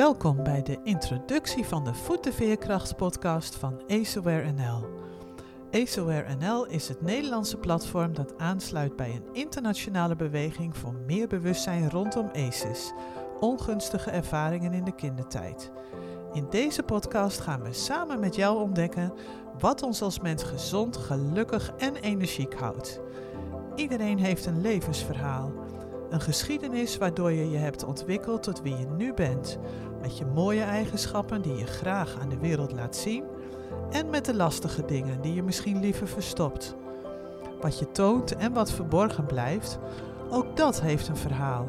Welkom bij de introductie van de Voet de Veerkracht podcast van Aceware NL. Aceware NL is het Nederlandse platform dat aansluit bij een internationale beweging voor meer bewustzijn rondom ACEs, ongunstige ervaringen in de kindertijd. In deze podcast gaan we samen met jou ontdekken wat ons als mens gezond, gelukkig en energiek houdt. Iedereen heeft een levensverhaal. Een geschiedenis waardoor je je hebt ontwikkeld tot wie je nu bent, met je mooie eigenschappen die je graag aan de wereld laat zien en met de lastige dingen die je misschien liever verstopt. Wat je toont en wat verborgen blijft, ook dat heeft een verhaal.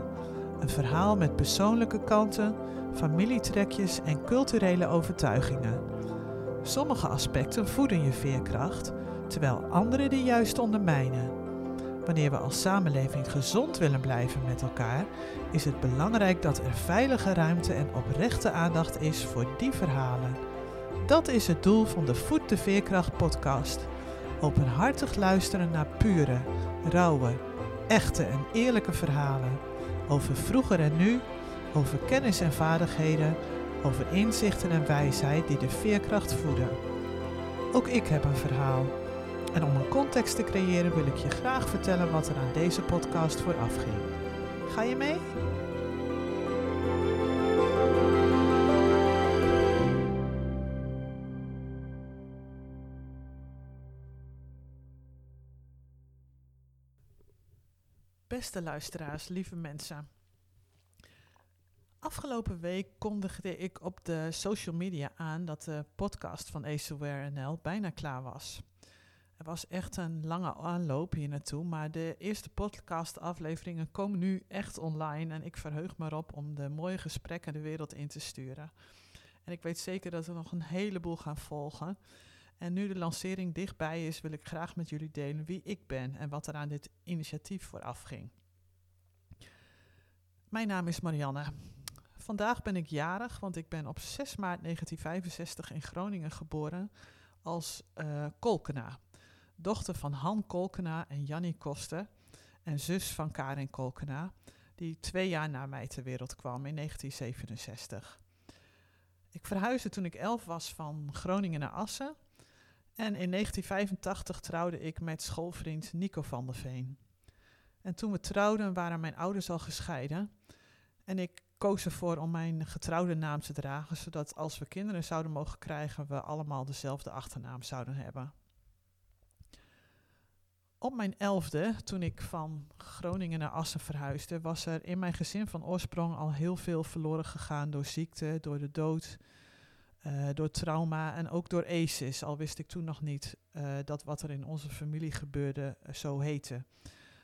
Een verhaal met persoonlijke kanten, familietrekjes en culturele overtuigingen. Sommige aspecten voeden je veerkracht, terwijl andere die juist ondermijnen. Wanneer we als samenleving gezond willen blijven met elkaar, is het belangrijk dat er veilige ruimte en oprechte aandacht is voor die verhalen. Dat is het doel van de Voet de Veerkracht podcast. Openhartig luisteren naar pure, rauwe, echte en eerlijke verhalen. Over vroeger en nu, over kennis en vaardigheden, over inzichten en wijsheid die de veerkracht voeden. Ook ik heb een verhaal. En om een context te creëren wil ik je graag vertellen wat er aan deze podcast vooraf ging. Ga je mee? Beste luisteraars, lieve mensen. Afgelopen week kondigde ik op de social media aan dat de podcast van Aceware NL bijna klaar was. Er was echt een lange aanloop hier naartoe, maar de eerste podcastafleveringen komen nu echt online en ik verheug me erop om de mooie gesprekken de wereld in te sturen. En ik weet zeker dat er nog een heleboel gaan volgen. En nu de lancering dichtbij is, wil ik graag met jullie delen wie ik ben en wat er aan dit initiatief vooraf ging. Mijn naam is Marianne. Vandaag ben ik jarig, want ik ben op 6 maart 1965 in Groningen geboren als uh, Kolkena dochter van Han Kolkena en Jannie Koster en zus van Karin Kolkena, die twee jaar na mij ter wereld kwam in 1967. Ik verhuisde toen ik elf was van Groningen naar Assen en in 1985 trouwde ik met schoolvriend Nico van der Veen. En toen we trouwden waren mijn ouders al gescheiden en ik koos ervoor om mijn getrouwde naam te dragen, zodat als we kinderen zouden mogen krijgen, we allemaal dezelfde achternaam zouden hebben. Op mijn elfde, toen ik van Groningen naar Assen verhuisde, was er in mijn gezin van oorsprong al heel veel verloren gegaan door ziekte, door de dood, uh, door trauma en ook door ACEs. Al wist ik toen nog niet uh, dat wat er in onze familie gebeurde uh, zo heette.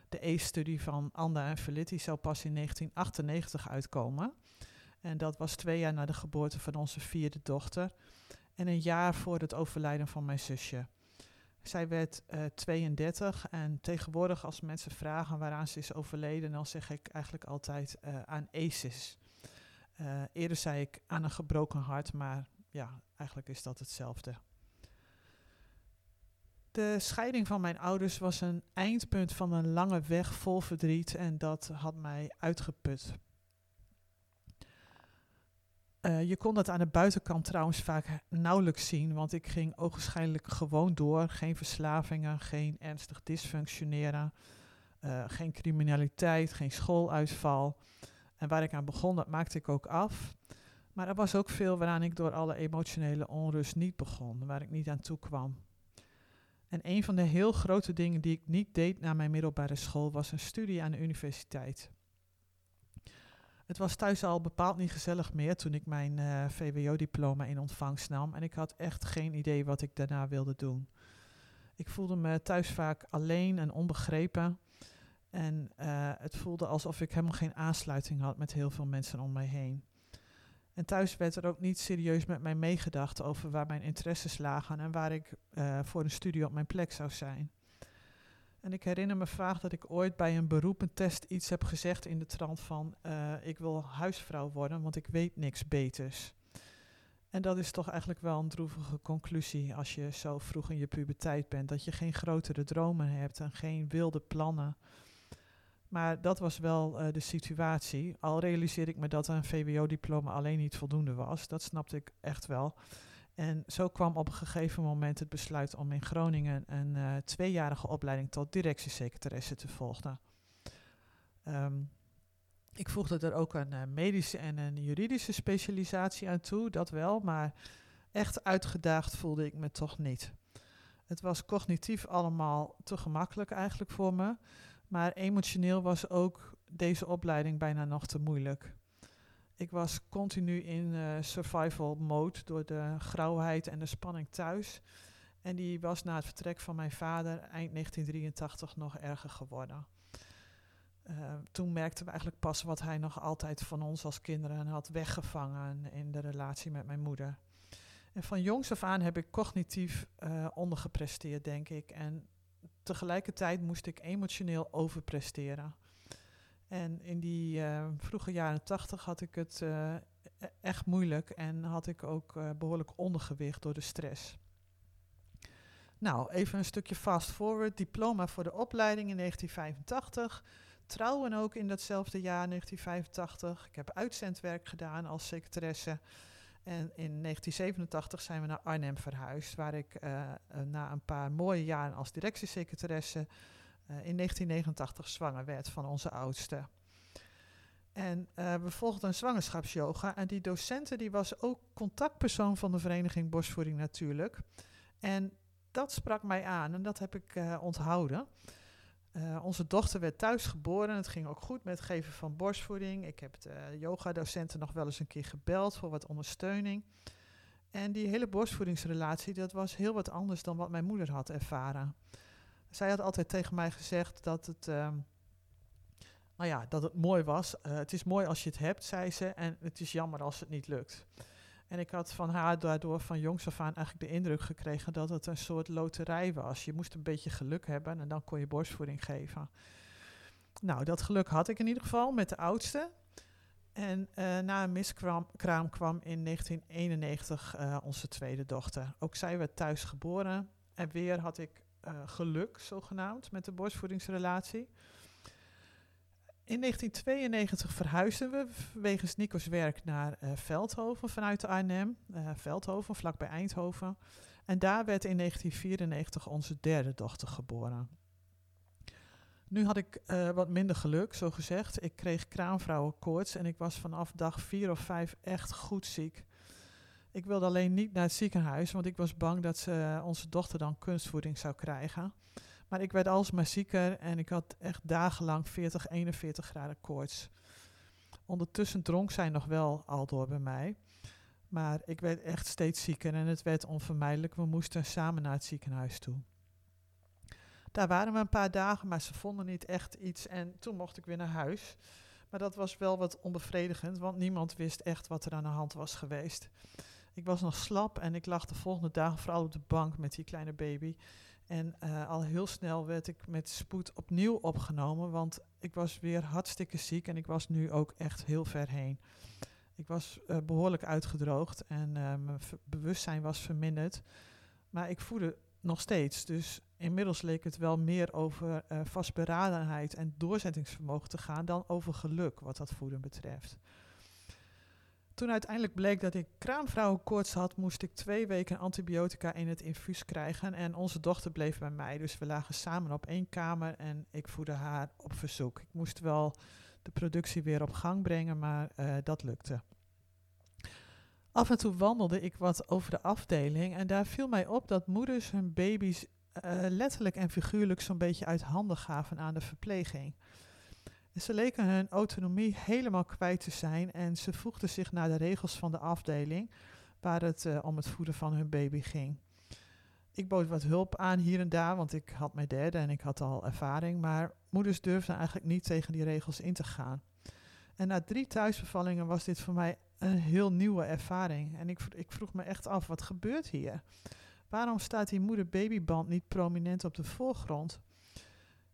De ACE-studie van Anda en Felitti zou pas in 1998 uitkomen. En dat was twee jaar na de geboorte van onze vierde dochter en een jaar voor het overlijden van mijn zusje. Zij werd uh, eh, 32 en tegenwoordig als mensen vragen waaraan ze is overleden, dan zeg ik eigenlijk altijd uh, aan ACES. Uh, eerder zei ik aan een gebroken hart, maar ja, eigenlijk is dat hetzelfde. De scheiding van mijn ouders was een eindpunt van een lange weg vol verdriet en dat had mij uitgeput. Uh, je kon dat aan de buitenkant trouwens vaak nauwelijks zien, want ik ging ogenschijnlijk gewoon door. Geen verslavingen, geen ernstig dysfunctioneren, uh, geen criminaliteit, geen schooluitval. En waar ik aan begon, dat maakte ik ook af. Maar er was ook veel waaraan ik door alle emotionele onrust niet begon, waar ik niet aan toe kwam. En een van de heel grote dingen die ik niet deed na mijn middelbare school was een studie aan de universiteit. Het was thuis al bepaald niet gezellig meer toen ik mijn eh, VWO-diploma in ontvangst nam. En ik had echt geen idee wat ik daarna wilde doen. Ik voelde me thuis vaak alleen en onbegrepen. En uh, het voelde alsof ik helemaal geen aansluiting had met heel veel mensen om mij heen. En thuis werd er ook niet serieus met mij meegedacht over waar mijn interesses lagen en waar ik uh, voor een studie op mijn plek zou zijn. En ik herinner me vaag dat ik ooit bij een beroepentest iets heb gezegd in de trant van uh, ik wil huisvrouw worden, want ik weet niks beters. En dat is toch eigenlijk wel een droevige conclusie als je zo vroeg in je puberteit bent, dat je geen grotere dromen hebt en geen wilde plannen. Maar dat was wel uh, de situatie. Al realiseerde ik me dat een VWO-diploma alleen niet voldoende was. Dat snapte ik echt wel. En zo kwam op een gegeven moment het besluit om in Groningen een uh, tweejarige opleiding tot directiesecretaresse te volgen. Um, ik voegde er ook een uh, medische en een juridische specialisatie aan toe, dat wel, maar echt uitgedaagd voelde ik me toch niet. Het was cognitief allemaal te gemakkelijk eigenlijk voor me, maar emotioneel was ook deze opleiding bijna nog te moeilijk. Ik was continu in uh, survival mode door de grauwheid en de spanning thuis. En die was na het vertrek van mijn vader eind 1983 nog erger geworden. Uh, toen merkten we eigenlijk pas wat hij nog altijd van ons als kinderen had weggevangen in de relatie met mijn moeder. En van jongs af aan heb ik cognitief uh, ondergepresteerd, denk ik. En tegelijkertijd moest ik emotioneel overpresteren. En in die uh, vroege jaren tachtig had ik het uh, echt moeilijk en had ik ook uh, behoorlijk ondergewicht door de stress. Nou, even een stukje fast forward. Diploma voor de opleiding in 1985. Trouwen ook in datzelfde jaar, 1985. Ik heb uitzendwerk gedaan als secretaresse. En in 1987 zijn we naar Arnhem verhuisd, waar ik na een paar mooie jaren als directiesecretaresse in 1989 zwanger werd van onze oudste. En uh, we volgden een zwangerschapsyoga. En die docenten die was ook contactpersoon van de vereniging Borstvoeding natuurlijk. En dat sprak mij aan en dat heb ik uh, onthouden. Onze dochter werd thuis geboren. Het ging ook goed met het geven van borstvoeding. Ik heb de yoga-docenten nog wel eens een keer gebeld voor wat ondersteuning. En die hele borstvoedingsrelatie, dat was heel wat anders dan wat mijn moeder had ervaren. Zij had altijd tegen mij gezegd dat het, uh, nou ja, dat het mooi was. Uh, het is mooi als je het hebt, zei ze, en het is jammer als het niet lukt. En ik had van haar daardoor van jongs af aan eigenlijk de indruk gekregen dat het een soort loterij was. Je moest een beetje geluk hebben en dan kon je borstvoeding geven. Nou, dat geluk had ik in ieder geval met de oudste. En uh, na een miskraam kwam in 1991 uh, onze tweede dochter. Ook zij werd thuis geboren. En weer had ik geluk, zogenaamd, met de borstvoedingsrelatie. In 1992 verhuisden we wegens Nico's werk naar uh, Veldhoven vanuit Arnhem. Uh, Veldhoven, vlakbij Eindhoven. En daar werd in 1994 onze derde dochter geboren. Nu had ik wat minder geluk, zo gezegd. Ik kreeg kraamvrouwenkoorts en ik was vanaf dag vier of vijf echt goed ziek. Ik wilde alleen niet naar het ziekenhuis, want ik was bang dat ze, onze dochter dan kunstvoeding zou krijgen. Maar ik werd alsmaar zieker en ik had echt dagenlang 40, 41 graden koorts. Ondertussen dronk zij nog wel al door bij mij. Maar ik werd echt steeds zieker en het werd onvermijdelijk. We moesten samen naar het ziekenhuis toe. Daar waren we een paar dagen, maar ze vonden niet echt iets en toen mocht ik weer naar huis. Maar dat was wel wat onbevredigend, want niemand wist echt wat er aan de hand was geweest. Ik was nog slap en ik lag de volgende dagen vooral op de bank met die kleine baby. En uh, al heel snel werd ik met spoed opnieuw opgenomen, want ik was weer hartstikke ziek en ik was nu ook echt heel ver heen. Ik was uh, behoorlijk uitgedroogd en uh, mijn bewustzijn was verminderd. Maar ik voelde nog steeds. Dus inmiddels leek het wel meer over vastberadenheid en doorzettingsvermogen te gaan dan over geluk wat dat voeden betreft. Toen uiteindelijk bleek dat ik kraamvrouwenkoorts had, moest ik twee weken antibiotica in het infuus krijgen. En onze dochter bleef bij mij, dus we lagen samen op één kamer en ik voedde haar op verzoek. Ik moest wel de productie weer op gang brengen, maar uh, dat lukte. Af en toe wandelde ik wat over de afdeling en daar viel mij op dat moeders hun baby's uh, letterlijk en figuurlijk zo'n beetje uit handen gaven aan de verpleging. Ze leken hun autonomie helemaal kwijt te zijn en ze voegden zich naar de regels van de afdeling waar het uh, om het voeden van hun baby ging. Ik bood wat hulp aan hier en daar, want ik had mijn derde en ik had al ervaring, maar moeders durfden eigenlijk niet tegen die regels in te gaan. En na drie thuisbevallingen was dit voor mij een heel nieuwe ervaring. En ik, ik vroeg me echt af, wat gebeurt hier? Waarom staat die moeder-babyband niet prominent op de voorgrond?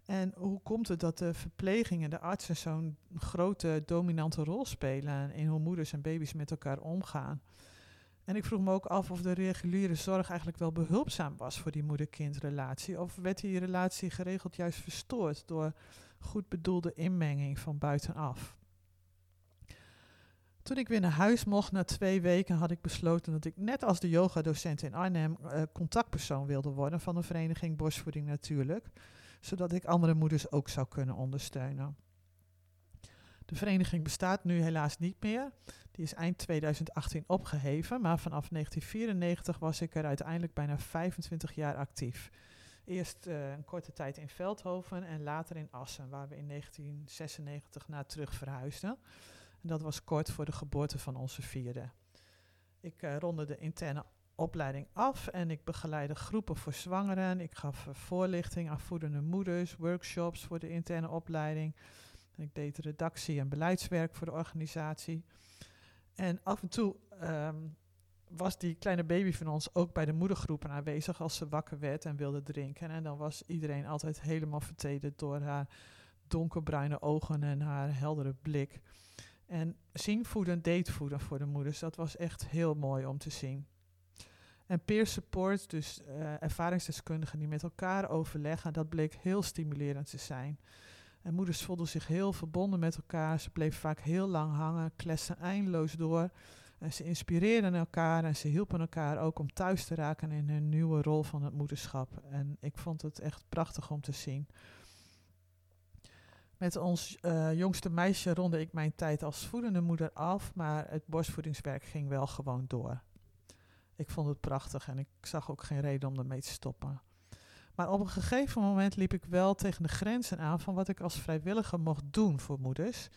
En hoe komt het dat de verpleging en de artsen zo'n grote dominante rol spelen in hoe moeders en baby's met elkaar omgaan? En ik vroeg me ook af of de reguliere zorg eigenlijk wel behulpzaam was voor die moeder-kindrelatie. Of werd die relatie geregeld juist verstoord door goed bedoelde inmenging van buitenaf. Toen ik weer naar huis mocht na twee weken, had ik besloten dat ik net als de yogadocent in Arnhem uh, contactpersoon wilde worden van de vereniging Borstvoeding Natuurlijk, zodat ik andere moeders ook zou kunnen ondersteunen. De vereniging bestaat nu helaas niet meer. Die is eind 2018 opgeheven, maar vanaf 1994 was ik er uiteindelijk bijna 25 jaar actief. Eerst uh, een korte tijd in Veldhoven en later in Assen, waar we in 1996 naar terug verhuisden. En dat was kort voor de geboorte van onze vierde. Ik uh, ronde de interne opleiding af en ik begeleide groepen voor zwangeren. Ik gaf uh, voorlichting aan voedende moeders, workshops voor de interne opleiding. Ik deed redactie en beleidswerk voor de organisatie. En af en toe um, was die kleine baby van ons ook bij de moedergroepen aanwezig als ze wakker werd en wilde drinken. En dan was iedereen altijd helemaal vertederd door haar donkerbruine ogen en haar heldere blik. En zien voeden, date voeden voor de moeders, dat was echt heel mooi om te zien. En peer support, dus uh, ervaringsdeskundigen die met elkaar overleggen, dat bleek heel stimulerend te zijn. En moeders voelden zich heel verbonden met elkaar. Ze bleven vaak heel lang hangen, klesten eindeloos door. En ze inspireerden elkaar en ze hielpen elkaar ook om thuis te raken in hun nieuwe rol van het moederschap. En ik vond het echt prachtig om te zien. Met ons uh, jongste meisje ronde ik mijn tijd als voedende moeder af, maar het borstvoedingswerk ging wel gewoon door. Ik vond het prachtig en ik zag ook geen reden om ermee te stoppen. Maar op een gegeven moment liep ik wel tegen de grenzen aan van wat ik als vrijwilliger mocht doen voor moeders.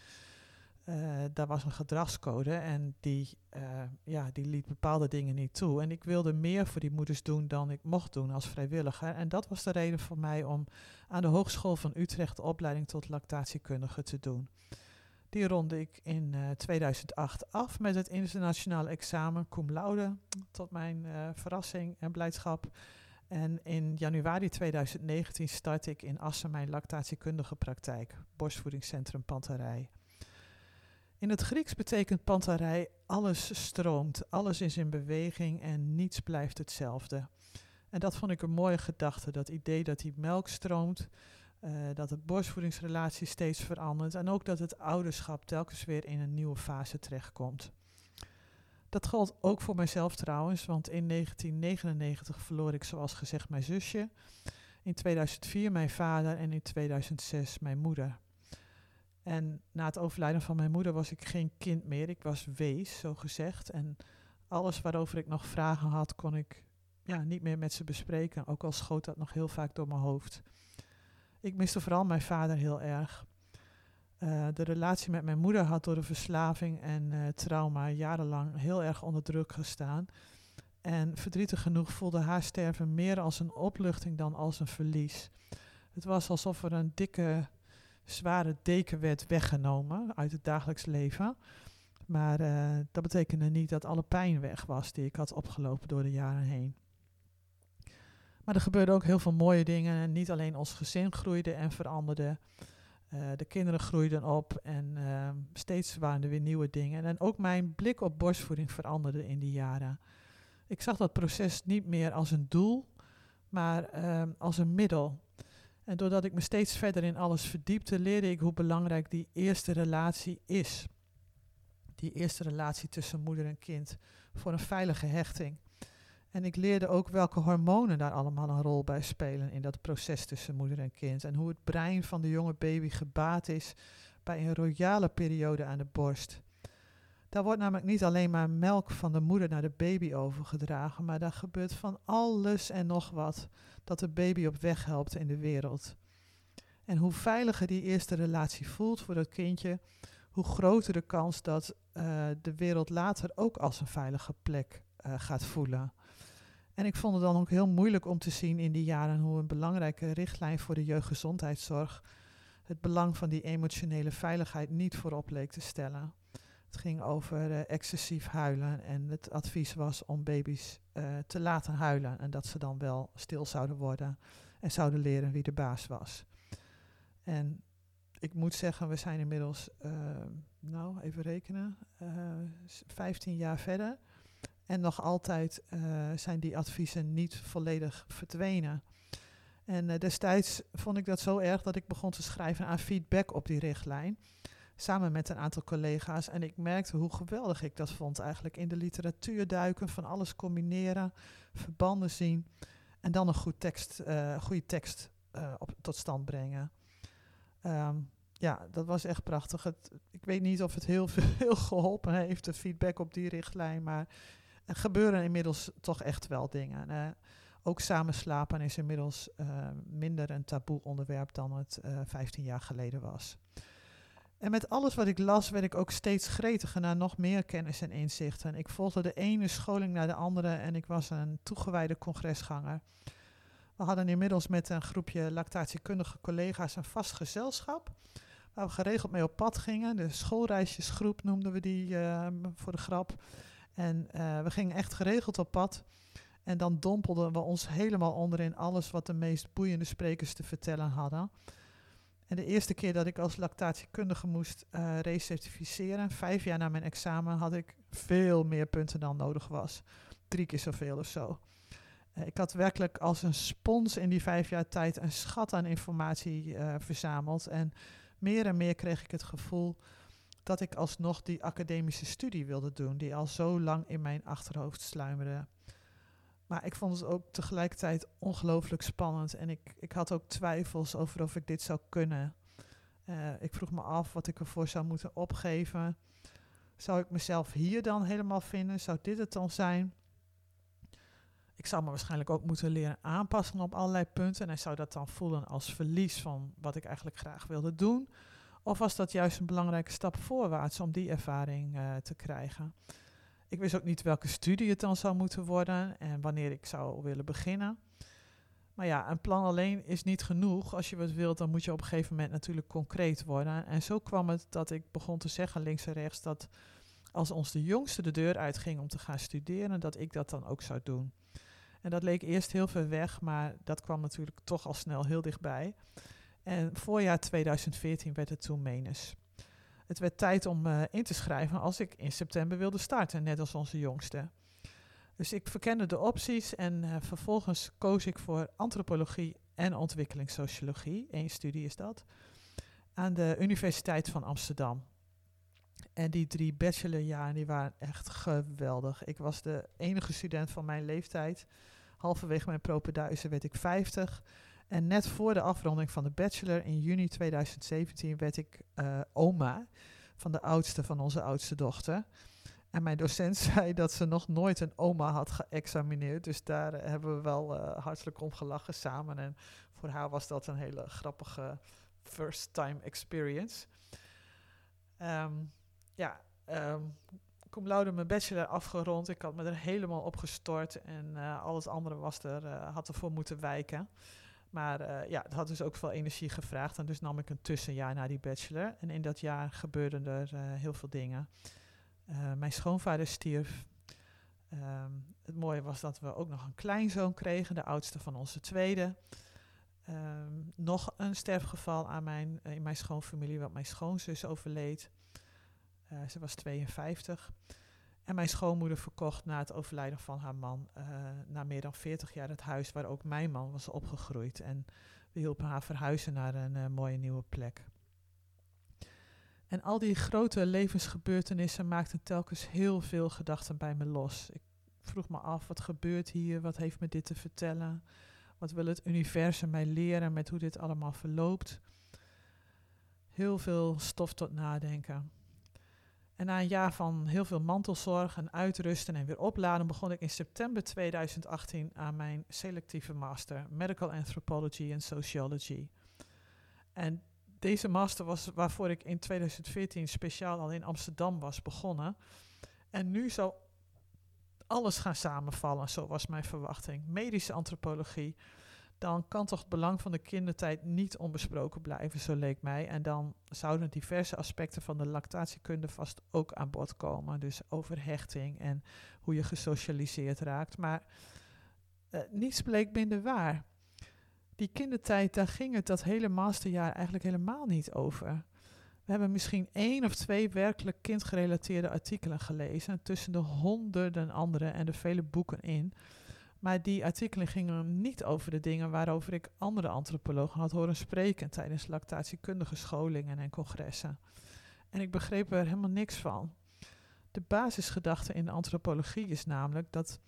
Uh, daar was een gedragscode en die, uh, ja, die liet bepaalde dingen niet toe. En ik wilde meer voor die moeders doen dan ik mocht doen als vrijwilliger. En dat was de reden voor mij om aan de Hogeschool van Utrecht de opleiding tot lactatiekundige te doen. Die ronde ik in uh, eh, 2008 af met het internationale examen cum laude, tot mijn verrassing en blijdschap. En in januari 2019 start ik in Assen mijn lactatiekundige praktijk, borstvoedingscentrum Panterij. In het Grieks betekent pantarij alles stroomt, alles is in beweging en niets blijft hetzelfde. En dat vond ik een mooie gedachte, dat idee dat die melk stroomt, uh, dat de borstvoedingsrelatie steeds verandert en ook dat het ouderschap telkens weer in een nieuwe fase terechtkomt. Dat geldt ook voor mijzelf trouwens, want in 1999 verloor ik zoals gezegd mijn zusje, in 2004 mijn vader en in 2006 mijn moeder. En na het overlijden van mijn moeder was ik geen kind meer. Ik was wees, zo gezegd. En alles waarover ik nog vragen had, kon ik ja, niet meer met ze bespreken. Ook al schoot dat nog heel vaak door mijn hoofd. Ik miste vooral mijn vader heel erg. Uh, de relatie met mijn moeder had door de verslaving en uh, trauma jarenlang heel erg onder druk gestaan. En verdrietig genoeg voelde haar sterven meer als een opluchting dan als een verlies. Het was alsof er een dikke zware deken werd weggenomen uit het dagelijks leven. Maar uh, dat betekende niet dat alle pijn weg was die ik had opgelopen door de jaren heen. Maar er gebeurden ook heel veel mooie dingen. En niet alleen ons gezin groeide en veranderde. Uh, de kinderen groeiden op en uh, steeds waren er weer nieuwe dingen. En ook mijn blik op borstvoeding veranderde in die jaren. Ik zag dat proces niet meer als een doel, maar als een middel. En doordat ik me steeds verder in alles verdiepte, leerde ik hoe belangrijk die eerste relatie is. Die eerste relatie tussen moeder en kind voor een veilige hechting. En ik leerde ook welke hormonen daar allemaal een rol bij spelen in dat proces tussen moeder en kind. En hoe het brein van de jonge baby gebaat is bij een royale periode aan de borst. Daar wordt namelijk niet alleen maar melk van de moeder naar de baby overgedragen, maar daar gebeurt van alles en nog wat dat de baby op weg helpt in de wereld. En hoe veiliger die eerste relatie voelt voor dat kindje, hoe groter de kans dat uh, de wereld later ook als een veilige plek uh, gaat voelen. En ik vond het dan ook heel moeilijk om te zien in die jaren hoe een belangrijke richtlijn voor de jeugdgezondheidszorg het belang van die emotionele veiligheid niet voorop leek te stellen. Het ging over uh, excessief huilen en het advies was om baby's uh, te laten huilen en dat ze dan wel stil zouden worden en zouden leren wie de baas was. En ik moet zeggen, we zijn inmiddels, uh, nou even rekenen, 15 jaar verder. En nog altijd zijn die adviezen niet volledig verdwenen. En uh, destijds vond ik dat zo erg dat ik begon te schrijven aan feedback op die richtlijn. Samen met een aantal collega's. En ik merkte hoe geweldig ik dat vond eigenlijk. In de literatuur duiken, van alles combineren, verbanden zien. En dan een goed tekst, uh, goede tekst op, tot stand brengen. Um, ja, dat was echt prachtig. Het, ik weet niet of het heel veel geholpen heeft, de feedback op die richtlijn. Maar er gebeuren inmiddels toch echt wel dingen. Ook samen slapen is inmiddels uh, minder een taboe onderwerp dan het uh, 15 jaar geleden was. En met alles wat ik las, werd ik ook steeds gretiger naar nog meer kennis en inzichten. Ik volgde de ene scholing naar de andere en ik was een toegewijde congresganger. We hadden inmiddels met een groepje lactatiekundige collega's een vast gezelschap. Waar we geregeld mee op pad gingen. De schoolreisjesgroep noemden we die uh, voor de grap. En uh, we gingen echt geregeld op pad. En dan dompelden we ons helemaal onder in alles wat de meest boeiende sprekers te vertellen hadden. En de eerste keer dat ik als lactatiekundige moest uh, recertificeren, vijf jaar na mijn examen, had ik veel meer punten dan nodig was. Drie keer zoveel of zo. Uh, ik had werkelijk als een spons in die vijf jaar tijd een schat aan informatie verzameld. En meer en meer kreeg ik het gevoel dat ik alsnog die academische studie wilde doen, die al zo lang in mijn achterhoofd sluimerde. Maar ik vond het ook tegelijkertijd ongelooflijk spannend en ik, ik had ook twijfels over of ik dit zou kunnen. Uh, ik vroeg me af wat ik ervoor zou moeten opgeven. Zou ik mezelf hier dan helemaal vinden? Zou dit het dan zijn? Ik zou me waarschijnlijk ook moeten leren aanpassen op allerlei punten. En zou dat dan voelen als verlies van wat ik eigenlijk graag wilde doen? Of was dat juist een belangrijke stap voorwaarts om die ervaring uh, te krijgen? Ik wist ook niet welke studie het dan zou moeten worden en wanneer ik zou willen beginnen. Maar ja, een plan alleen is niet genoeg. Als je wat wilt, dan moet je op een gegeven moment natuurlijk concreet worden. En zo kwam het dat ik begon te zeggen links en rechts dat als ons de jongste de deur uitging om te gaan studeren, dat ik dat dan ook zou doen. En dat leek eerst heel ver weg, maar dat kwam natuurlijk toch al snel heel dichtbij. En voorjaar 2014 werd het toen Menes. Het werd tijd om uh, in te schrijven als ik in september wilde starten, net als onze jongste. Dus ik verkende de opties en uh, vervolgens koos ik voor antropologie en ontwikkelingssociologie. Eén studie is dat. Aan de Universiteit van Amsterdam. En die drie bachelorjaren die waren echt geweldig. Ik was de enige student van mijn leeftijd. Halverwege mijn propenduizen werd ik 50. En net voor de afronding van de bachelor in juni 2017 werd ik uh, oma van de oudste van onze oudste dochter. En mijn docent zei dat ze nog nooit een oma had geëxamineerd. Dus daar uh, hebben we wel uh, hartelijk om gelachen samen. En voor haar was dat een hele grappige first time experience. Um, ja, um, cum laude mijn bachelor afgerond. Ik had me er helemaal op gestort. En al het andere was er, had ervoor moeten wijken. Maar uh, ja, het had dus ook veel energie gevraagd. En dus nam ik een tussenjaar na die bachelor. En in dat jaar gebeurden er uh, heel veel dingen. Uh, mijn schoonvader stierf. Um, het mooie was dat we ook nog een kleinzoon kregen, de oudste van onze tweede. Um, nog een sterfgeval aan mijn, in mijn schoonfamilie, want mijn schoonzus overleed. ze was 52. En mijn schoonmoeder verkocht na het overlijden van haar man, uh, na meer dan 40 jaar, het huis waar ook mijn man was opgegroeid. En we hielpen haar verhuizen naar een uh, mooie nieuwe plek. En al die grote levensgebeurtenissen maakten telkens heel veel gedachten bij me los. Ik vroeg me af, wat gebeurt hier? Wat heeft me dit te vertellen? Wat wil het universum mij leren met hoe dit allemaal verloopt? Heel veel stof tot nadenken. En na een jaar van heel veel mantelzorg en uitrusten en weer opladen, begon ik in september 2018 aan mijn selectieve master Medical Anthropology and Sociology. En deze master was waarvoor ik in 2014 speciaal al in Amsterdam was begonnen. En nu zou alles gaan samenvallen, zo was mijn verwachting. Medische antropologie, dan kan toch het belang van de kindertijd niet onbesproken blijven, zo leek mij. En dan zouden diverse aspecten van de lactatiekunde vast ook aan bod komen. Dus over hechting en hoe je gesocialiseerd raakt. Maar uh, niets bleek minder waar. Die kindertijd, daar ging het dat hele masterjaar eigenlijk helemaal niet over. We hebben misschien één of twee werkelijk kindgerelateerde artikelen gelezen, tussen de honderden andere en de vele boeken in. Maar die artikelen gingen niet over de dingen waarover ik andere antropologen had horen spreken tijdens lactatiekundige scholingen en congressen. En ik begreep er helemaal niks van. De basisgedachte in de antropologie is namelijk dat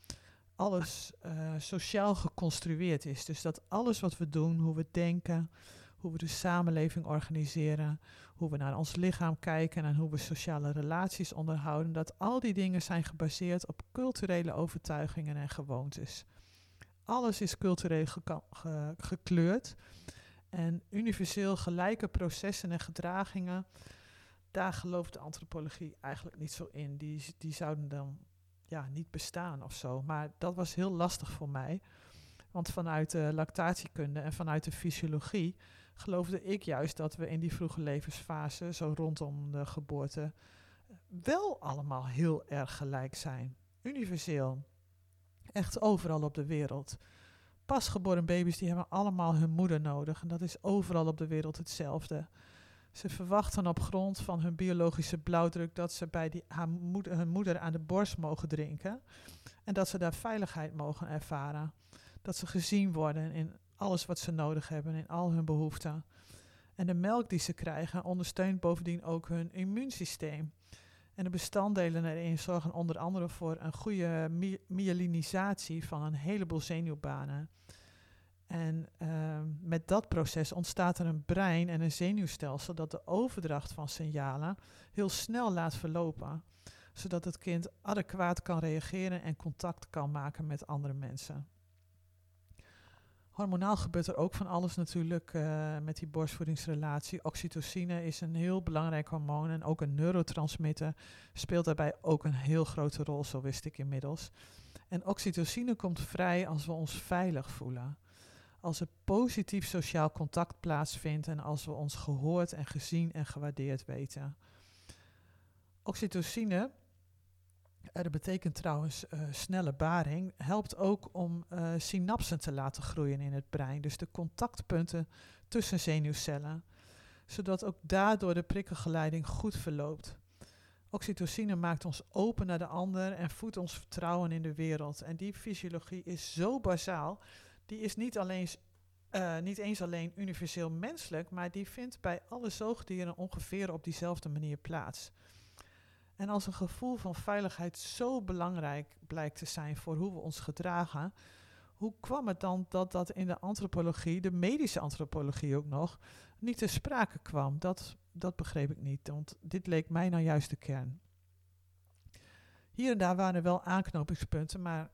alles uh, sociaal geconstrueerd is. Dus dat alles wat we doen, hoe we denken, hoe we de samenleving organiseren, hoe we naar ons lichaam kijken en hoe we sociale relaties onderhouden, dat al die dingen zijn gebaseerd op culturele overtuigingen en gewoontes. Alles is cultureel gekleurd en universeel gelijke processen en gedragingen, daar gelooft de antropologie eigenlijk niet zo in. Die, die zouden dan ja, niet bestaan of zo. Maar dat was heel lastig voor mij. Want vanuit de lactatiekunde en vanuit de fysiologie geloofde ik juist dat we in die vroege levensfase, zo rondom de geboorte, wel allemaal heel erg gelijk zijn. Universeel. Echt overal op de wereld. Pasgeboren baby's die hebben allemaal hun moeder nodig. En dat is overal op de wereld hetzelfde. Ze verwachten op grond van hun biologische blauwdruk dat ze bij die, haar moeder, hun moeder aan de borst mogen drinken. En dat ze daar veiligheid mogen ervaren. Dat ze gezien worden in alles wat ze nodig hebben, in al hun behoeften. En de melk die ze krijgen ondersteunt bovendien ook hun immuunsysteem. En de bestanddelen erin zorgen onder andere voor een goede myelinisatie van een heleboel zenuwbanen. En uh, met dat proces ontstaat er een brein en een zenuwstelsel dat de overdracht van signalen heel snel laat verlopen, zodat het kind adequaat kan reageren en contact kan maken met andere mensen. Hormonaal gebeurt er ook van alles natuurlijk uh, met die borstvoedingsrelatie. Oxytocine is een heel belangrijk hormoon en ook een neurotransmitter speelt daarbij ook een heel grote rol, zo wist ik inmiddels. En oxytocine komt vrij als we ons veilig voelen als er positief sociaal contact plaatsvindt en als we ons gehoord en gezien en gewaardeerd weten. Oxytocine, uh, dat betekent trouwens uh, snelle baring, helpt ook om uh, synapsen te laten groeien in het brein. Dus de contactpunten tussen zenuwcellen. Zodat ook daardoor de prikkelgeleiding goed verloopt. Oxytocine maakt ons open naar de ander en voedt ons vertrouwen in de wereld. En die fysiologie is zo bazaal die is niet, alleen, niet eens alleen universeel menselijk, maar die vindt bij alle zoogdieren ongeveer op diezelfde manier plaats. En als een gevoel van veiligheid zo belangrijk blijkt te zijn voor hoe we ons gedragen, hoe kwam het dan dat dat in de antropologie, de medische antropologie ook nog, niet te sprake kwam? Dat, dat begreep ik niet, want dit leek mij nou juist de kern. Hier en daar waren er wel aanknopingspunten, maar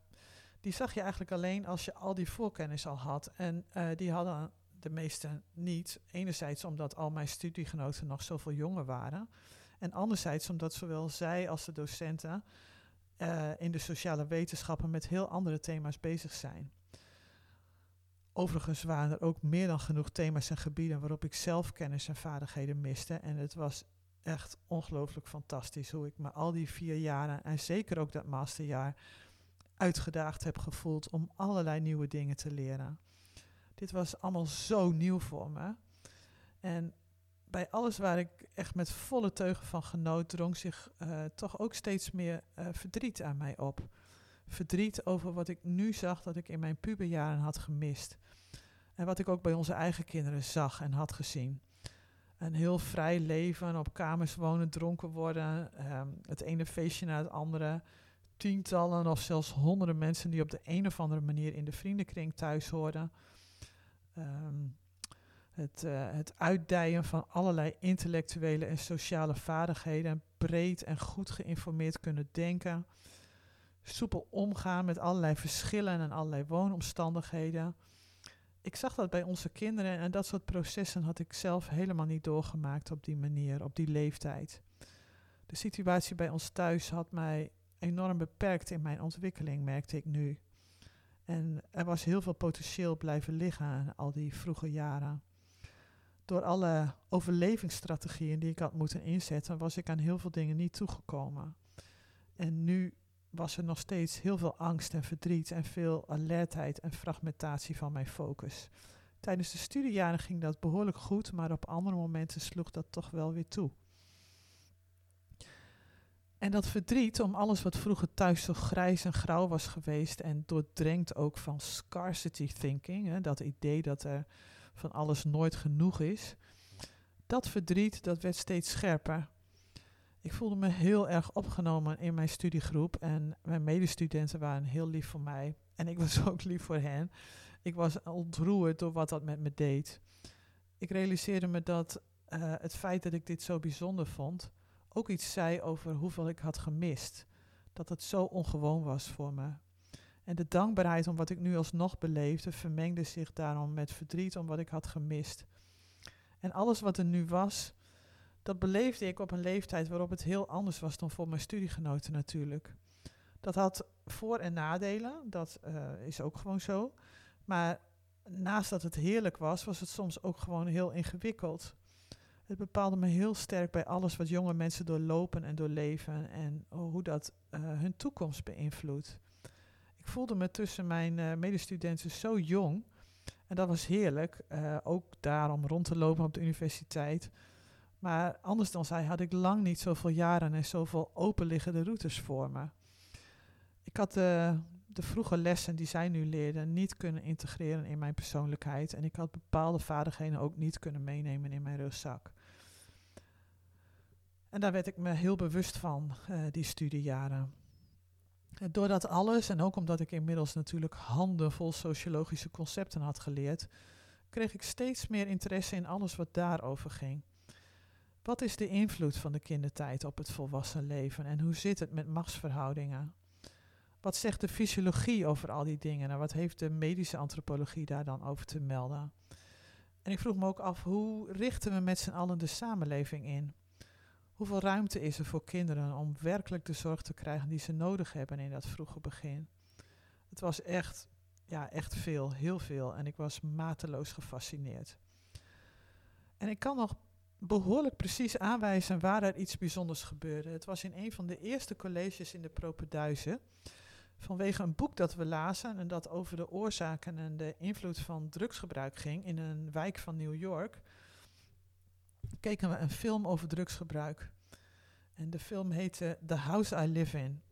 die zag je eigenlijk alleen als je al die voorkennis al had. En uh, die hadden de meesten niet. Enerzijds omdat al mijn studiegenoten nog zoveel jonger waren. En anderzijds omdat zowel zij als de docenten uh, in de sociale wetenschappen met heel andere thema's bezig zijn. Overigens waren er ook meer dan genoeg thema's en gebieden waarop ik zelf kennis en vaardigheden miste. En het was echt ongelooflijk fantastisch hoe ik me al die vier jaren en zeker ook dat masterjaar uitgedaagd heb gevoeld om allerlei nieuwe dingen te leren. Dit was allemaal zo nieuw voor me. En bij alles waar ik echt met volle teugen van genoot, drong zich uh, toch ook steeds meer uh, verdriet aan mij op. Verdriet over wat ik nu zag dat ik in mijn puberjaren had gemist. En wat ik ook bij onze eigen kinderen zag en had gezien. Een heel vrij leven, op kamers wonen, dronken worden, um, het ene feestje na het andere tientallen of zelfs honderden mensen die op de een of andere manier in de vriendenkring thuis hoorden. Um, het, uh, het uitdijen van allerlei intellectuele en sociale vaardigheden. Breed en goed geïnformeerd kunnen denken. Soepel omgaan met allerlei verschillen en allerlei woonomstandigheden. Ik zag dat bij onze kinderen en dat soort processen had ik zelf helemaal niet doorgemaakt op die manier, op die leeftijd. De situatie bij ons thuis had mij enorm beperkt in mijn ontwikkeling, merkte ik nu. En er was heel veel potentieel blijven liggen al die vroege jaren. Door alle overlevingsstrategieën die ik had moeten inzetten, was ik aan heel veel dingen niet toegekomen. En nu was er nog steeds heel veel angst en verdriet en veel alertheid en fragmentatie van mijn focus. Tijdens de studiejaren ging dat behoorlijk goed, maar op andere momenten sloeg dat toch wel weer toe. En dat verdriet om alles wat vroeger thuis zo grijs en grauw was geweest en doordrenkt ook van scarcity thinking, hè, dat idee dat er van alles nooit genoeg is, dat verdriet dat werd steeds scherper. Ik voelde me heel erg opgenomen in mijn studiegroep en mijn medestudenten waren heel lief voor mij en ik was ook lief voor hen. Ik was ontroerd door wat dat met me deed. Ik realiseerde me dat uh, het feit dat ik dit zo bijzonder vond, ook iets zei over hoeveel ik had gemist. Dat het zo ongewoon was voor me. En de dankbaarheid om wat ik nu alsnog beleefde, vermengde zich daarom met verdriet om wat ik had gemist. En alles wat er nu was, dat beleefde ik op een leeftijd waarop het heel anders was dan voor mijn studiegenoten natuurlijk. Dat had voor- en nadelen, dat uh, is ook gewoon zo. Maar naast dat het heerlijk was, was het soms ook gewoon heel ingewikkeld. Het bepaalde me heel sterk bij alles wat jonge mensen doorlopen en doorleven en hoe dat uh, hun toekomst beïnvloedt. Ik voelde me tussen mijn uh, medestudenten zo jong en dat was heerlijk, uh, ook daarom rond te lopen op de universiteit. Maar anders dan zij had ik lang niet zoveel jaren en zoveel openliggende routes voor me. Ik had de, de vroege lessen die zij nu leerden niet kunnen integreren in mijn persoonlijkheid. En ik had bepaalde vaardigheden ook niet kunnen meenemen in mijn rugzak. En daar werd ik me heel bewust van, die studiejaren. En doordat alles, en ook omdat ik inmiddels natuurlijk handenvol sociologische concepten had geleerd, kreeg ik steeds meer interesse in alles wat daarover ging. Wat is de invloed van de kindertijd op het volwassen leven en hoe zit het met machtsverhoudingen? Wat zegt de fysiologie over al die dingen en wat heeft de medische antropologie daar dan over te melden? En ik vroeg me ook af, hoe richten we met z'n allen de samenleving in? Hoeveel ruimte is er voor kinderen om werkelijk de zorg te krijgen die ze nodig hebben in dat vroege begin? Het was echt, ja, echt veel, heel veel. En ik was mateloos gefascineerd. En ik kan nog behoorlijk precies aanwijzen waar er iets bijzonders gebeurde. Het was in een van de eerste colleges in de Propenduizen. Vanwege een boek dat we lazen en dat over de oorzaken en de invloed van drugsgebruik ging in een wijk van New York, keken we een film over drugsgebruik. En de film heette The House I Live In.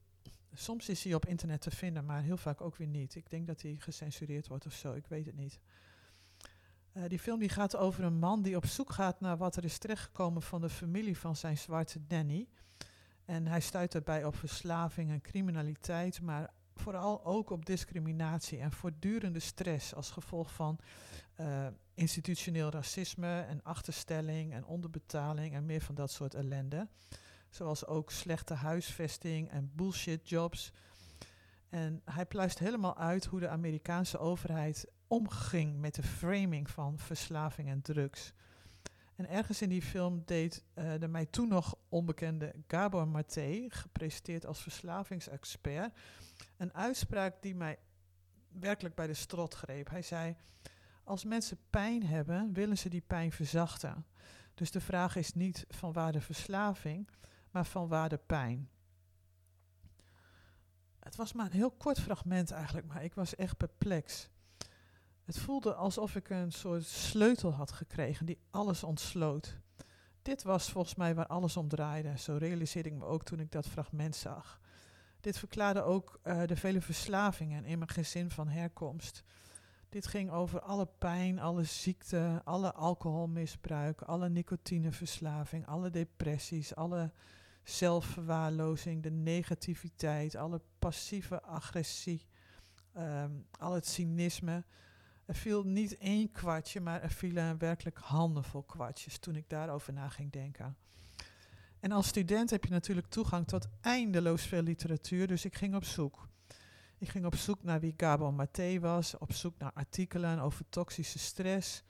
Soms is hij op internet te vinden, maar heel vaak ook weer niet. Ik denk dat hij gecensureerd wordt of zo, ik weet het niet. Uh, die film die gaat over een man die op zoek gaat naar wat er is terechtgekomen van de familie van zijn zwarte Danny. En hij stuit daarbij op verslaving en criminaliteit, maar vooral ook op discriminatie en voortdurende stress als gevolg van uh, institutioneel racisme en achterstelling en onderbetaling en meer van dat soort ellende. Zoals ook slechte huisvesting en bullshit jobs. En hij pluist helemaal uit hoe de Amerikaanse overheid omging met de framing van verslaving en drugs. En ergens in die film deed uh, de mij toen nog onbekende Gabor Maté, gepresenteerd als verslavingsexpert, een uitspraak die mij werkelijk bij de strot greep. Hij zei: Als mensen pijn hebben, willen ze die pijn verzachten. Dus de vraag is niet van waar de verslaving, maar van waar de pijn. Het was maar een heel kort fragment eigenlijk, maar ik was echt perplex. Het voelde alsof ik een soort sleutel had gekregen die alles ontsloot. Dit was volgens mij waar alles om draaide. Zo realiseerde ik me ook toen ik dat fragment zag. Dit verklaarde ook uh, de vele verslavingen in mijn gezin van herkomst. Dit ging over alle pijn, alle ziekte, alle alcoholmisbruik, alle nicotineverslaving, alle depressies, alle zelfverwaarlozing, de negativiteit, alle passieve agressie, um, al het cynisme. Er viel niet één kwartje, maar er vielen werkelijk handenvol kwartjes toen ik daarover na ging denken. En als student heb je natuurlijk toegang tot eindeloos veel literatuur, dus ik ging op zoek. Ik ging op zoek naar wie Gabor Maté was, op zoek naar artikelen over toxische stress,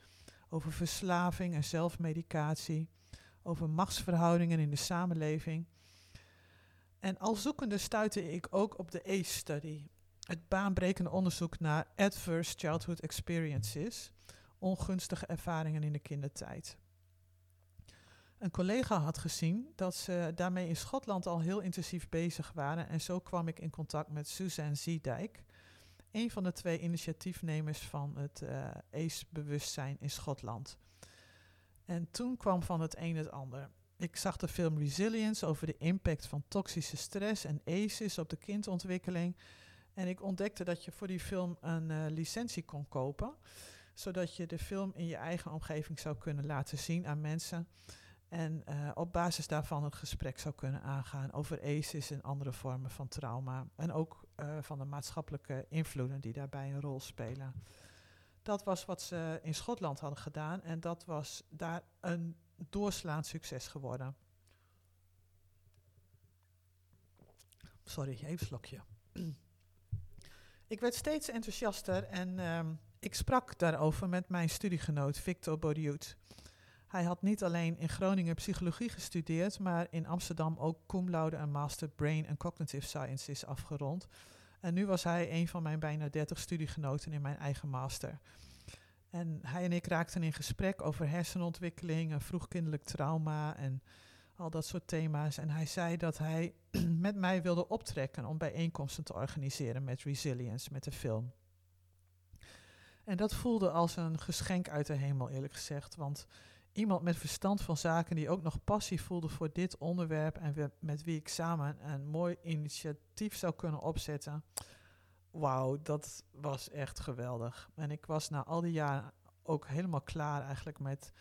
over verslaving en zelfmedicatie, over machtsverhoudingen in de samenleving. En al zoekende stuitte ik ook op de ACE-study, het baanbrekende onderzoek naar adverse childhood experiences, ongunstige ervaringen in de kindertijd. Een collega had gezien dat ze daarmee in Schotland al heel intensief bezig waren en zo kwam ik in contact met Suzanne Ziedijk, een van de twee initiatiefnemers van het uh, ACE-bewustzijn in Schotland. En toen kwam van het een het ander. ik zag de film Resilience over de impact van toxische stress en ACEs op de kindontwikkeling. En ik ontdekte dat je voor die film een uh, licentie kon kopen, zodat je de film in je eigen omgeving zou kunnen laten zien aan mensen. En uh, op basis daarvan een gesprek zou kunnen aangaan over ACEs en andere vormen van trauma. En ook uh, van de maatschappelijke invloeden die daarbij een rol spelen. Dat was wat ze in Schotland hadden gedaan en dat was daar een doorslaand succes geworden. Sorry, even slokje. ik werd steeds enthousiaster en um, ik sprak daarover met mijn studiegenoot Victor Bodiut. Hij had niet alleen in Groningen psychologie gestudeerd, maar in Amsterdam ook cum laude en master brain and cognitive sciences afgerond. En nu was hij een van mijn bijna 30 studiegenoten in mijn eigen master. En hij en ik raakten in gesprek over hersenontwikkeling en vroegkindelijk trauma en al dat soort thema's. En hij zei dat hij met mij wilde optrekken om bijeenkomsten te organiseren met Resilience, met de film. En dat voelde als een geschenk uit de hemel, eerlijk gezegd. Want iemand met verstand van zaken die ook nog passie voelde voor dit onderwerp en met wie ik samen een mooi initiatief zou kunnen opzetten. Wauw, dat was echt geweldig. En ik was na al die jaren ook helemaal klaar eigenlijk met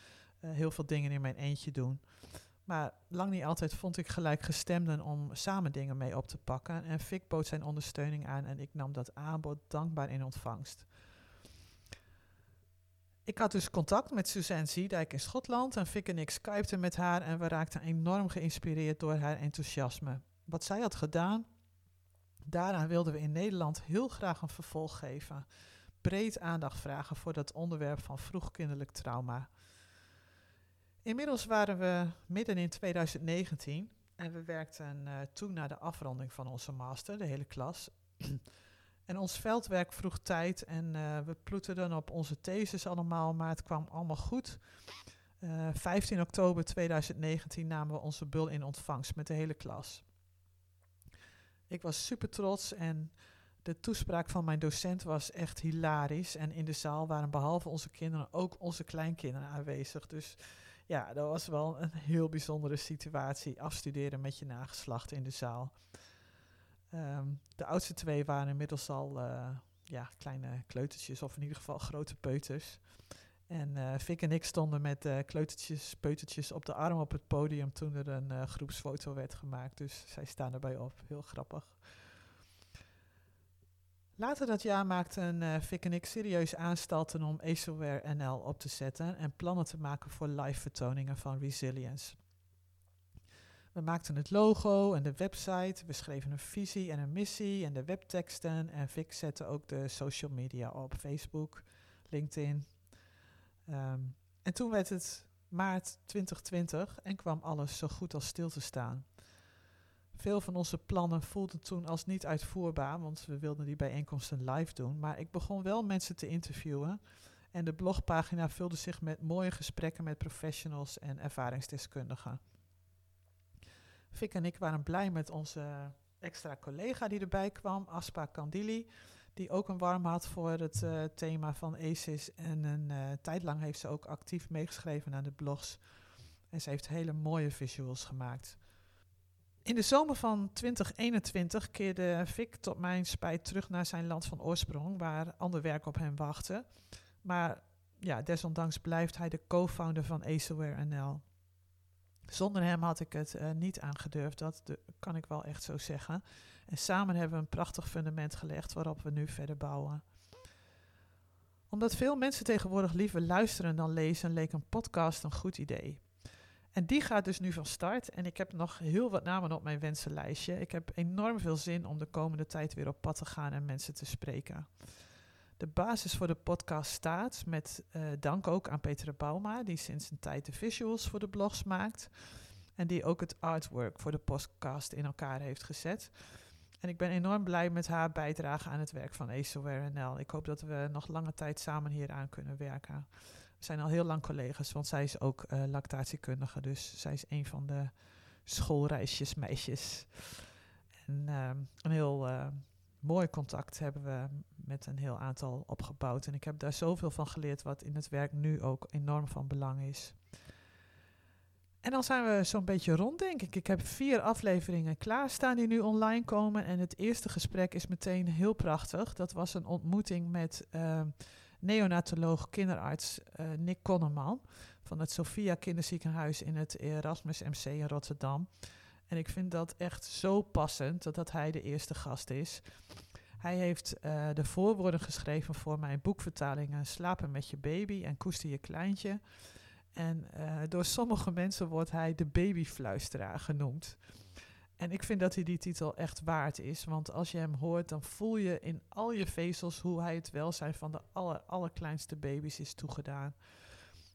uh, heel veel dingen in mijn eentje doen. Maar lang niet altijd vond ik gelijk gestemden om samen dingen mee op te pakken. En Vic bood zijn ondersteuning aan en ik nam dat aanbod dankbaar in ontvangst. Ik had dus contact met Suzanne Ziedijk in Schotland en Vic en ik skypten met haar en we raakten enorm geïnspireerd door haar enthousiasme. Wat zij had gedaan, daaraan wilden we in Nederland heel graag een vervolg geven. Breed aandacht vragen voor dat onderwerp van vroegkinderlijk trauma. Inmiddels waren we midden in 2019 en we werkten uh, toen naar de afronding van onze master, de hele klas. En ons veldwerk vroeg tijd en uh, we ploeterden op onze thesis allemaal, maar het kwam allemaal goed. Uh, eh, 15 oktober 2019 namen we onze bul in ontvangst met de hele klas. Ik was super trots en de toespraak van mijn docent was echt hilarisch. En in de zaal waren behalve onze kinderen ook onze kleinkinderen aanwezig. Dus ja, dat was wel een heel bijzondere situatie. Afstuderen met je nageslacht in de zaal. Um, de oudste twee waren inmiddels al uh, ja, kleine kleutertjes, of in ieder geval grote peuters. En uh, Vic en ik stonden met uh, kleutertjes, peutertjes op de arm op het podium toen er een groepsfoto werd gemaakt. Dus zij staan erbij op. Heel grappig. Later dat jaar maakten Vic en ik serieus aanstalten om Aceware NL op te zetten en plannen te maken voor live vertoningen van Resilience. We maakten het logo en de website, we schreven een visie en een missie en de webteksten en Vic zette ook de social media op, Facebook, LinkedIn. Um, en toen werd het maart 2020 en kwam alles zo goed als stil te staan. Veel van onze plannen voelden toen als niet uitvoerbaar, want we wilden die bijeenkomsten live doen. Maar ik begon wel mensen te interviewen en de blogpagina vulde zich met mooie gesprekken met professionals en ervaringsdeskundigen. Fik en ik waren blij met onze extra collega die erbij kwam, Aspa Kandili, die ook een warm had voor het uh, thema van ACES. En een uh, tijd lang heeft ze ook actief meegeschreven aan de blogs. En ze heeft hele mooie visuals gemaakt. In de zomer van 2021 keerde Vic tot mijn spijt terug naar zijn land van oorsprong, waar ander werk op hem wachtte. Maar ja, desondanks blijft hij de co-founder van Aceware NL. Zonder hem had ik het uh, niet aangedurfd, dat de, kan ik wel echt zo zeggen. En samen hebben we een prachtig fundament gelegd waarop we nu verder bouwen. Omdat veel mensen tegenwoordig liever luisteren dan lezen, leek een podcast een goed idee. En die gaat dus nu van start. En ik heb nog heel wat namen op mijn wensenlijstje. Ik heb enorm veel zin om de komende tijd weer op pad te gaan en mensen te spreken. De basis voor de podcast staat, met uh, dank ook aan Petra Bauma, die sinds een tijd de visuals voor de blogs maakt. En die ook het artwork voor de podcast in elkaar heeft gezet. En ik ben enorm blij met haar bijdrage aan het werk van Aceware NL. Ik hoop dat we nog lange tijd samen hieraan kunnen werken. We zijn al heel lang collega's, want zij is ook uh, lactatiekundige. Dus zij is een van de schoolreisjesmeisjes. En uh, een heel uh, mooi contact hebben we met een heel aantal opgebouwd. En ik heb daar zoveel van geleerd, wat in het werk nu ook enorm van belang is. En dan zijn we zo'n beetje rond, denk ik. Ik heb vier afleveringen klaarstaan die nu online komen. En het eerste gesprek is meteen heel prachtig. Dat was een ontmoeting met uh, neonatoloog, kinderarts uh, Nick Konneman van het Sophia Kinderziekenhuis in het Erasmus MC in Rotterdam. En ik vind dat echt zo passend dat, dat hij de eerste gast is. Hij heeft uh, de voorwoorden geschreven voor mijn boekvertalingen Slapen met je baby en Koester je kleintje. En uh, door sommige mensen wordt hij de babyfluisteraar genoemd. En ik vind dat hij die titel echt waard is. Want als je hem hoort, dan voel je in al je vezels hoe hij het welzijn van de aller, allerkleinste baby's is toegedaan.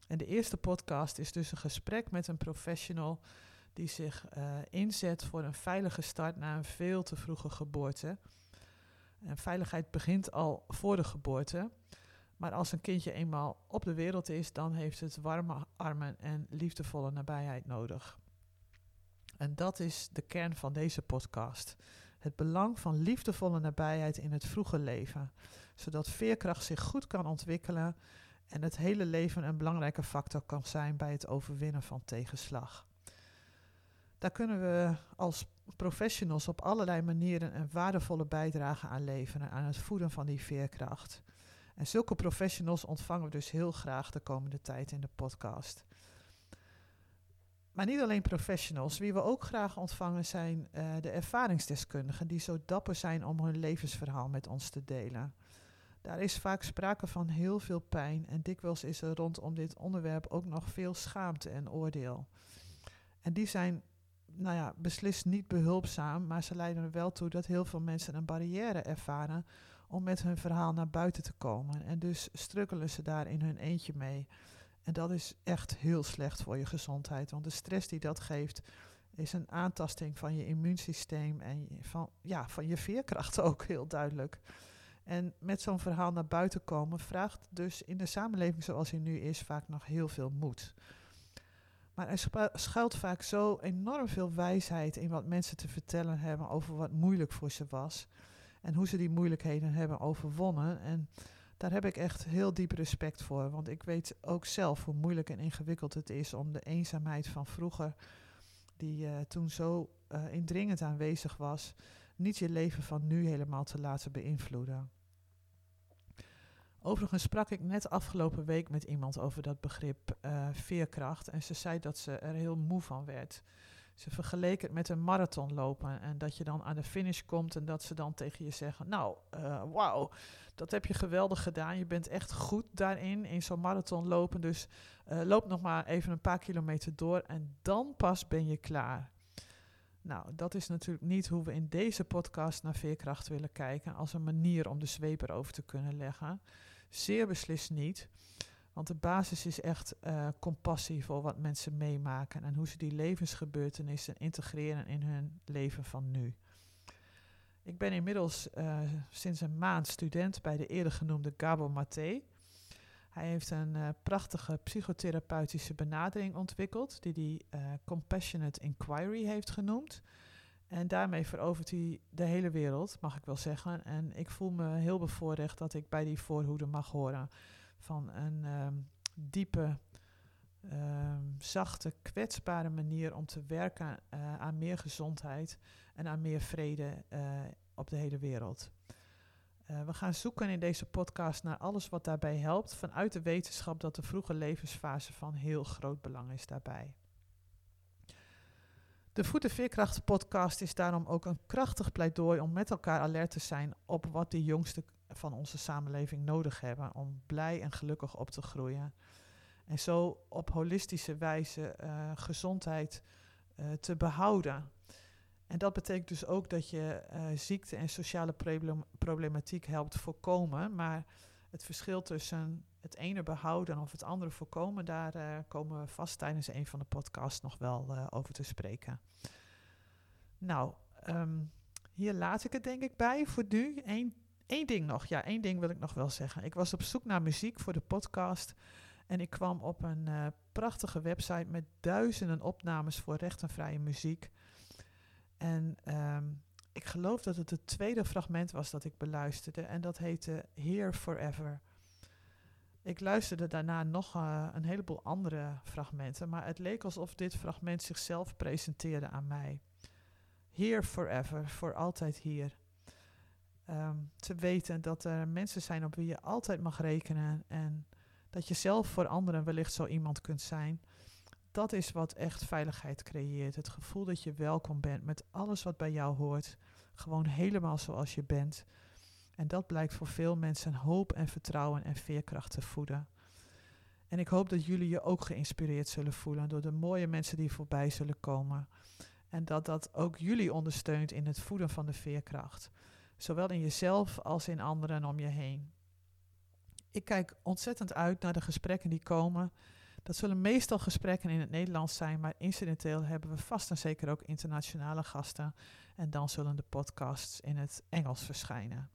En de eerste podcast is dus een gesprek met een professional die zich uh, inzet voor een veilige start na een veel te vroege geboorte. En veiligheid begint al voor de geboorte. Maar als een kindje eenmaal op de wereld is, dan heeft het warme armen en liefdevolle nabijheid nodig. En dat is de kern van deze podcast. Het belang van liefdevolle nabijheid in het vroege leven, zodat veerkracht zich goed kan ontwikkelen en het hele leven een belangrijke factor kan zijn bij het overwinnen van tegenslag. Daar kunnen we als professionals op allerlei manieren een waardevolle bijdrage aan leveren aan het voeden van die veerkracht. En zulke professionals ontvangen we dus heel graag de komende tijd in de podcast. Maar niet alleen professionals. Wie we ook graag ontvangen zijn uh, de ervaringsdeskundigen die zo dapper zijn om hun levensverhaal met ons te delen. Daar is vaak sprake van heel veel pijn en dikwijls is er rondom dit onderwerp ook nog veel schaamte en oordeel. En die zijn, nou ja, beslist niet behulpzaam, maar ze leiden er wel toe dat heel veel mensen een barrière ervaren om met hun verhaal naar buiten te komen. En dus strukkelen ze daar in hun eentje mee. En dat is echt heel slecht voor je gezondheid, want de stress die dat geeft is een aantasting van je immuunsysteem en van, ja, van je veerkracht ook heel duidelijk. En met zo'n verhaal naar buiten komen vraagt dus in de samenleving zoals hij nu is vaak nog heel veel moed. Maar er schuilt vaak zo enorm veel wijsheid in wat mensen te vertellen hebben over wat moeilijk voor ze was. En hoe ze die moeilijkheden hebben overwonnen. En daar heb ik echt heel diep respect voor. Want ik weet ook zelf hoe moeilijk en ingewikkeld het is om de eenzaamheid van vroeger, die uh, toen zo uh, indringend aanwezig was, niet je leven van nu helemaal te laten beïnvloeden. Overigens sprak ik net afgelopen week met iemand over dat begrip uh, veerkracht. En ze zei dat ze er heel moe van werd. Ze vergeleek het met een marathon lopen. En dat je dan aan de finish komt en dat ze dan tegen je zeggen: Nou, uh, wauw, dat heb je geweldig gedaan. Je bent echt goed daarin, in zo'n marathon lopen. Dus uh, loop nog maar even een paar kilometer door en dan pas ben je klaar. Nou, dat is natuurlijk niet hoe we in deze podcast naar veerkracht willen kijken. Als een manier om de zweep erover te kunnen leggen. Zeer beslist niet. Want de basis is echt uh, compassie voor wat mensen meemaken en hoe ze die levensgebeurtenissen integreren in hun leven van nu. Ik ben inmiddels uh, sinds een maand student bij de eerder genoemde Gabo Maté. Hij heeft een uh, prachtige psychotherapeutische benadering ontwikkeld, die hij Compassionate Inquiry heeft genoemd. En daarmee verovert hij de hele wereld, mag ik wel zeggen. En ik voel me heel bevoorrecht dat ik bij die voorhoede mag horen van een um, diepe, um, zachte, kwetsbare manier om te werken uh, aan meer gezondheid en aan meer vrede uh, op de hele wereld. Uh, we gaan zoeken in deze podcast naar alles wat daarbij helpt, vanuit de wetenschap dat de vroege levensfase van heel groot belang is daarbij. De Voeten podcast is daarom ook een krachtig pleidooi om met elkaar alert te zijn op wat de jongste van onze samenleving nodig hebben om blij en gelukkig op te groeien. En zo op holistische wijze uh, gezondheid uh, te behouden. En dat betekent dus ook dat je uh, ziekte en sociale problem problematiek helpt voorkomen. Maar het verschil tussen het ene behouden of het andere voorkomen, daar komen we vast tijdens een van de podcasts nog wel over te spreken. Nou, um, hier laat ik het denk ik bij voor nu. Eén ding nog, ja, één ding wil ik nog wel zeggen. Ik was op zoek naar muziek voor de podcast en ik kwam op een uh, prachtige website met duizenden opnames voor recht en vrije muziek. En um, ik geloof dat het het tweede fragment was dat ik beluisterde en dat heette Here Forever. Ik luisterde daarna nog uh, een heleboel andere fragmenten, maar het leek alsof dit fragment zichzelf presenteerde aan mij. Here forever, voor altijd hier. Um, te weten dat er mensen zijn op wie je altijd mag rekenen en dat je zelf voor anderen wellicht zo iemand kunt zijn. Dat is wat echt veiligheid creëert. Het gevoel dat je welkom bent met alles wat bij jou hoort. Gewoon helemaal zoals je bent. En dat blijkt voor veel mensen hoop en vertrouwen en veerkracht te voeden. En ik hoop dat jullie je ook geïnspireerd zullen voelen door de mooie mensen die voorbij zullen komen. En dat dat ook jullie ondersteunt in het voeden van de veerkracht. Zowel in jezelf als in anderen om je heen. Ik kijk ontzettend uit naar de gesprekken die komen. Dat zullen meestal gesprekken in het Nederlands zijn, maar incidenteel hebben we vast en zeker ook internationale gasten. En dan zullen de podcasts in het Engels verschijnen.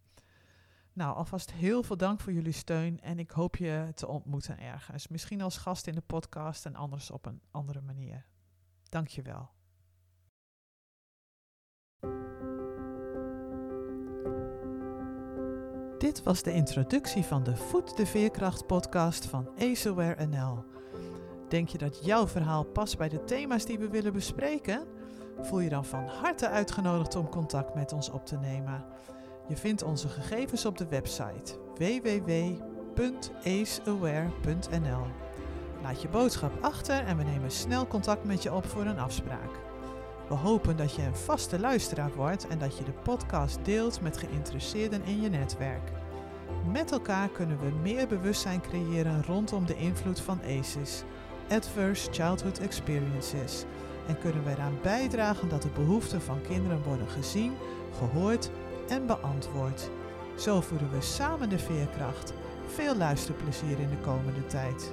Nou, alvast heel veel dank voor jullie steun en ik hoop je te ontmoeten ergens. Misschien als gast in de podcast en anders op een andere manier. Dank je wel. Dit was de introductie van de Voet de Veerkracht podcast van Aceware NL. Denk je dat jouw verhaal past bij de thema's die we willen bespreken? Voel je dan van harte uitgenodigd om contact met ons op te nemen. Je vindt onze gegevens op de website www.aceaware.nl. Laat je boodschap achter en we nemen snel contact met je op voor een afspraak. We hopen dat je een vaste luisteraar wordt en dat je de podcast deelt met geïnteresseerden in je netwerk. Met elkaar kunnen we meer bewustzijn creëren rondom de invloed van ACEs, Adverse Childhood Experiences, en kunnen we eraan bijdragen dat de behoeften van kinderen worden gezien, gehoord en beantwoord. Zo voeren we samen de veerkracht. Veel luisterplezier in de komende tijd.